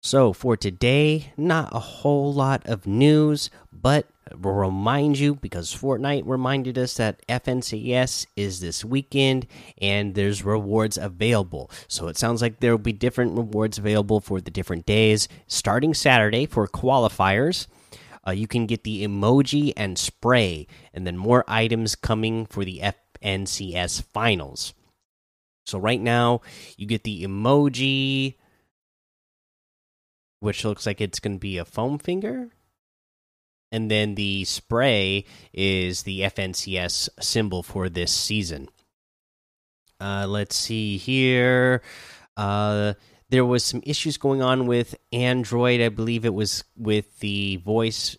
So, for today, not a whole lot of news, but remind you because Fortnite reminded us that FNCS is this weekend and there's rewards available. So, it sounds like there will be different rewards available for the different days. Starting Saturday for qualifiers, uh, you can get the emoji and spray, and then more items coming for the FNCS finals. So, right now, you get the emoji which looks like it's going to be a foam finger. And then the spray is the FNCS symbol for this season. Uh, let's see here. Uh, there was some issues going on with Android. I believe it was with the voice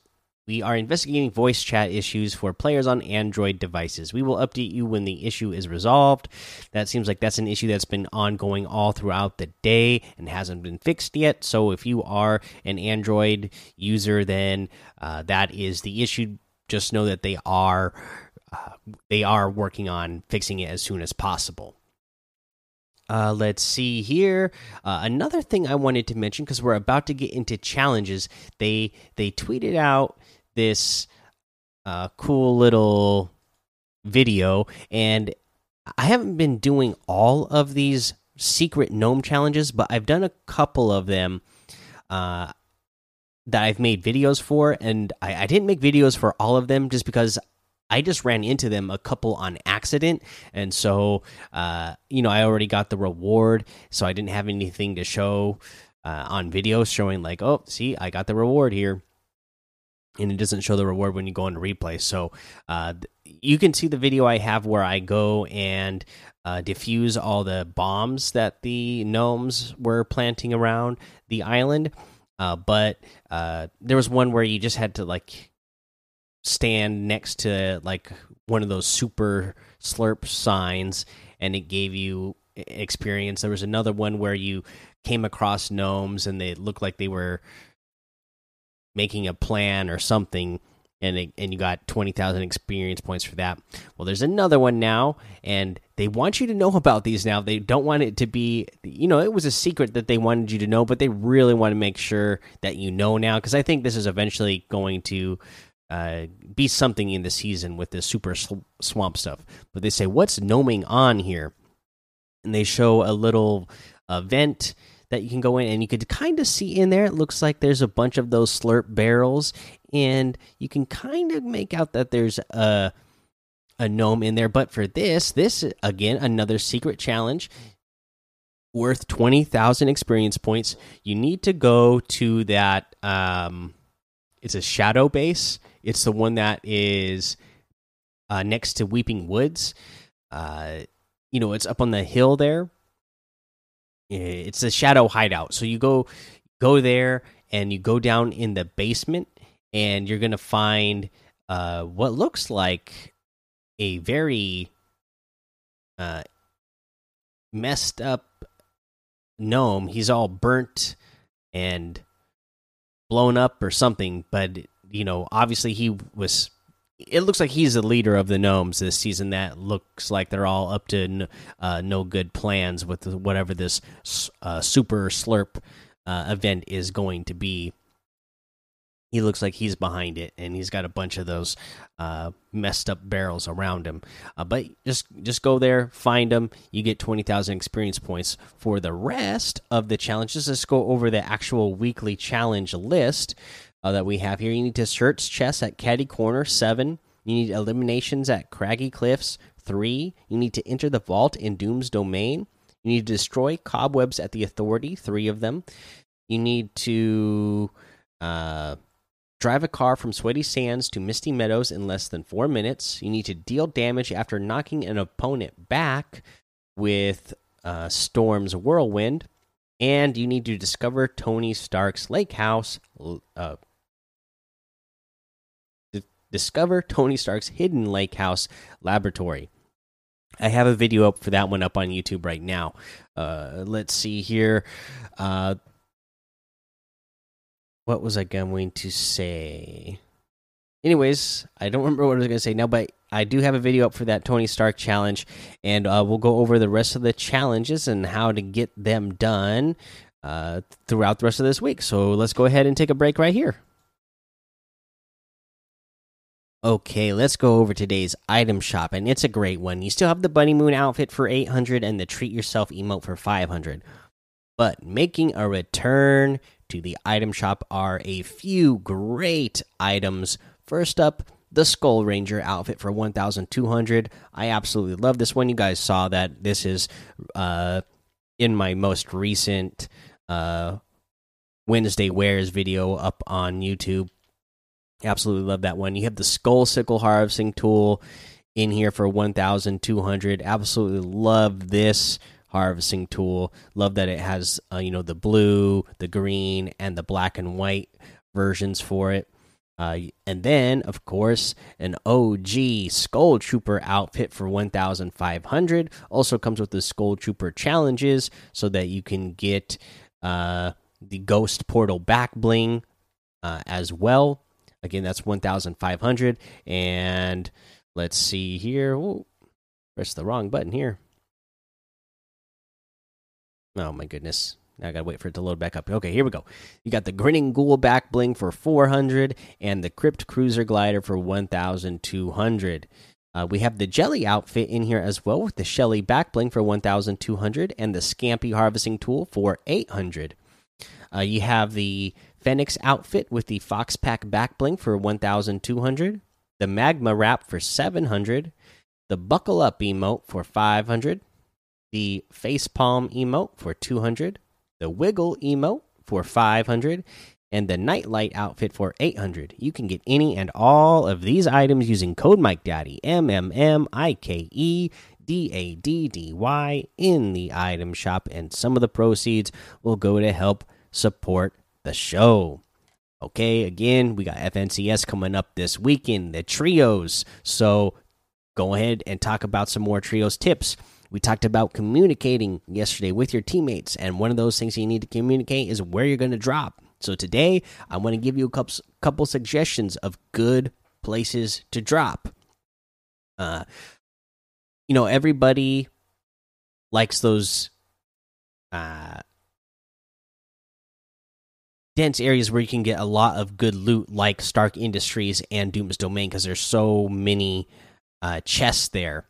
we are investigating voice chat issues for players on Android devices. We will update you when the issue is resolved. That seems like that's an issue that's been ongoing all throughout the day and hasn't been fixed yet. So if you are an Android user, then uh, that is the issue. Just know that they are uh, they are working on fixing it as soon as possible. Uh, let's see here. Uh, another thing I wanted to mention because we're about to get into challenges. They they tweeted out this uh, cool little video, and I haven't been doing all of these secret gnome challenges, but I've done a couple of them uh, that I've made videos for, and I, I didn't make videos for all of them just because I just ran into them a couple on accident, and so uh, you know I already got the reward, so I didn't have anything to show uh, on video showing like, oh, see, I got the reward here and it doesn't show the reward when you go into replay. So uh, you can see the video I have where I go and uh, defuse all the bombs that the gnomes were planting around the island. Uh, but uh, there was one where you just had to like stand next to like one of those super slurp signs, and it gave you experience. There was another one where you came across gnomes and they looked like they were making a plan or something and it, and you got 20,000 experience points for that. Well, there's another one now and they want you to know about these now. They don't want it to be you know, it was a secret that they wanted you to know, but they really want to make sure that you know now cuz I think this is eventually going to uh, be something in the season with this super swamp stuff. But they say what's gnoming on here? And they show a little event that you can go in and you could kind of see in there. It looks like there's a bunch of those slurp barrels, and you can kind of make out that there's a a gnome in there. But for this, this again another secret challenge worth twenty thousand experience points. You need to go to that. Um, it's a shadow base. It's the one that is uh, next to Weeping Woods. Uh, you know, it's up on the hill there it's a shadow hideout. So you go go there and you go down in the basement and you're gonna find uh, what looks like a very uh, messed up gnome. He's all burnt and blown up or something, but you know, obviously he was it looks like he's the leader of the gnomes this season. That looks like they're all up to uh, no good plans with whatever this uh, super slurp uh, event is going to be. He looks like he's behind it, and he's got a bunch of those uh, messed up barrels around him. Uh, but just just go there, find them. You get twenty thousand experience points for the rest of the challenges. Let's go over the actual weekly challenge list uh, that we have here. You need to search chests at Catty Corner seven. You need eliminations at Craggy Cliffs three. You need to enter the vault in Doom's domain. You need to destroy cobwebs at the Authority three of them. You need to uh, drive a car from Sweaty Sands to Misty Meadows in less than four minutes. You need to deal damage after knocking an opponent back with uh, Storm's Whirlwind and you need to discover Tony Stark's lake house, uh, discover Tony Stark's hidden lake house laboratory. I have a video up for that one up on YouTube right now. Uh, let's see here. Uh, what was I going to say? Anyways, I don't remember what I was going to say now, but I do have a video up for that Tony Stark challenge, and uh, we'll go over the rest of the challenges and how to get them done uh, throughout the rest of this week. So let's go ahead and take a break right here. Okay, let's go over today's item shop, and it's a great one. You still have the Bunny Moon outfit for 800 and the Treat Yourself emote for 500. But making a return to the item shop are a few great items. First up, the Skull Ranger outfit for 1200. I absolutely love this one. You guys saw that this is uh, in my most recent uh, Wednesday Wears video up on YouTube. Absolutely love that one. You have the Skull Sickle Harvesting Tool in here for 1200. Absolutely love this harvesting tool. Love that it has uh, you know the blue, the green, and the black and white versions for it. Uh, and then, of course, an OG Skull Trooper outfit for 1,500. Also comes with the Skull Trooper challenges so that you can get uh, the Ghost Portal back bling uh, as well. Again, that's 1,500. And let's see here. Ooh, press the wrong button here. Oh my goodness. Now I gotta wait for it to load back up. Okay, here we go. You got the Grinning Ghoul back bling for 400 and the Crypt Cruiser glider for 1,200. Uh, we have the Jellie outfit in here as well with the Shelly back bling for 1,200 and the Scampy harvesting tool for 800. Uh, you have the Fennix outfit with the Fox Pack back bling for 1,200, the Magma wrap for 700, the Buckle Up emote for 500, the Face Palm emote for 200, the Wiggle emote for 500, and the Nightlight outfit for 800. You can get any and all of these items using code Mike Daddy M M M I K E D A D D Y in the item shop, and some of the proceeds will go to help support the show. Okay, again, we got FNCS coming up this weekend, the trios. So go ahead and talk about some more trios tips. We talked about communicating yesterday with your teammates, and one of those things you need to communicate is where you're going to drop. So today, I want to give you a couple, couple suggestions of good places to drop. Uh, you know, everybody likes those uh dense areas where you can get a lot of good loot, like Stark Industries and Doom's Domain, because there's so many uh, chests there,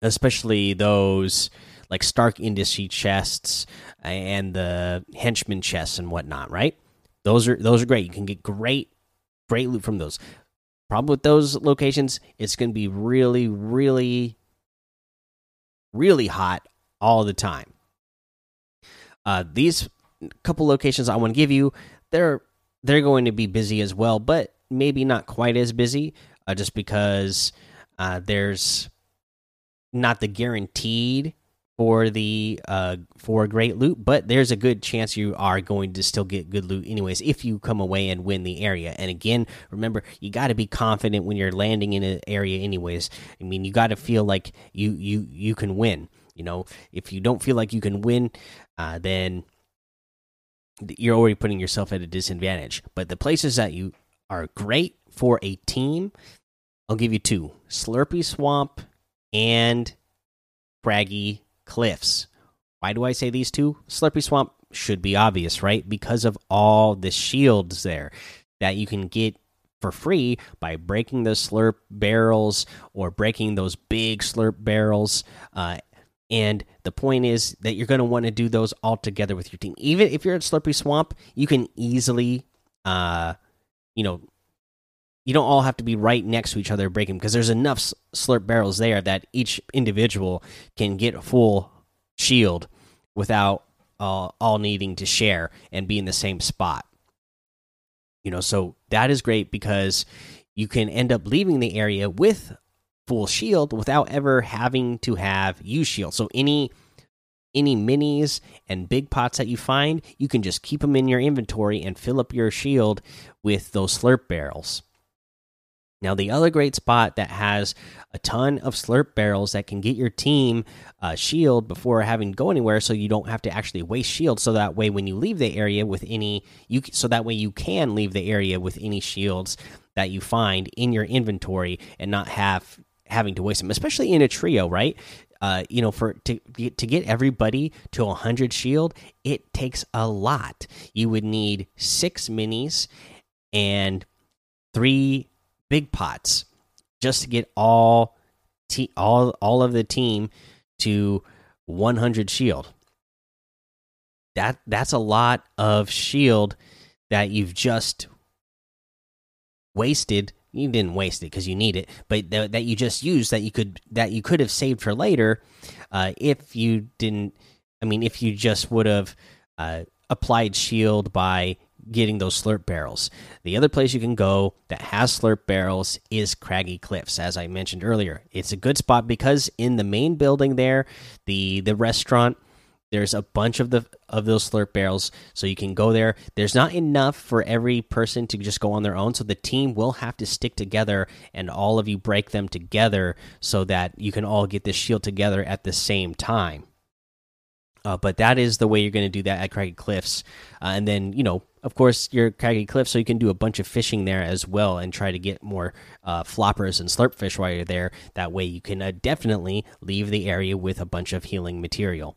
especially those like Stark Industry chests and the henchman chests and whatnot. Right? Those are those are great. You can get great great loot from those. Problem with those locations, it's going to be really, really, really hot all the time. Uh, these couple locations I want to give you, they're they're going to be busy as well, but maybe not quite as busy, uh, just because uh, there's not the guaranteed for the uh for great loot but there's a good chance you are going to still get good loot anyways if you come away and win the area. And again remember you got to be confident when you're landing in an area anyways. I mean you got to feel like you you you can win you know? If you don't feel like you can win uh then you're already putting yourself at a disadvantage. But the places that you are great for a team, I'll give you two Slurpy Swamp and Craggy Cliffs. Why do I say these two? Slurpy Swamp should be obvious, right? Because of all the shields there that you can get for free by breaking the slurp barrels or breaking those big slurp barrels uh, and the point is that you're going to want to do those all together with your team. Even if you're at Slurpy Swamp, you can easily, uh, you know, you don't all have to be right next to each other breaking because there's enough slurp barrels there that each individual can get a full shield without uh, all needing to share and be in the same spot. You know, so that is great because you can end up leaving the area with full shield without ever having to have use shield. So any any minis and big pots that you find, you can just keep them in your inventory and fill up your shield with those slurp barrels. Now, the other great spot that has a ton of slurp barrels that can get your team uh, shield before having to go anywhere, so you don't have to actually waste shield. So that way, when you leave the area with any, you so that way you can leave the area with any shields that you find in your inventory and not have having to waste them, especially in a trio, right? Uh, you know, for to to get everybody to 100 shield, it takes a lot. You would need six minis and three big pots just to get all all all of the team to 100 shield. That that's a lot of shield that you've just wasted. You didn't waste it because you need it, but th that you just used that you could that you could have saved for later, uh, if you didn't. I mean, if you just would have uh, applied shield by getting those slurp barrels. The other place you can go that has slurp barrels is Craggy Cliffs, as I mentioned earlier. It's a good spot because in the main building there, the the restaurant, there's a bunch of the of those slurp barrels, so you can go there. There's not enough for every person to just go on their own, so the team will have to stick together and all of you break them together so that you can all get this shield together at the same time. Uh, but that is the way you're going to do that at Craggy Cliffs. Uh, and then, you know, of course, you're Craggy Cliffs, so you can do a bunch of fishing there as well and try to get more uh, floppers and slurp fish while you're there. That way, you can uh, definitely leave the area with a bunch of healing material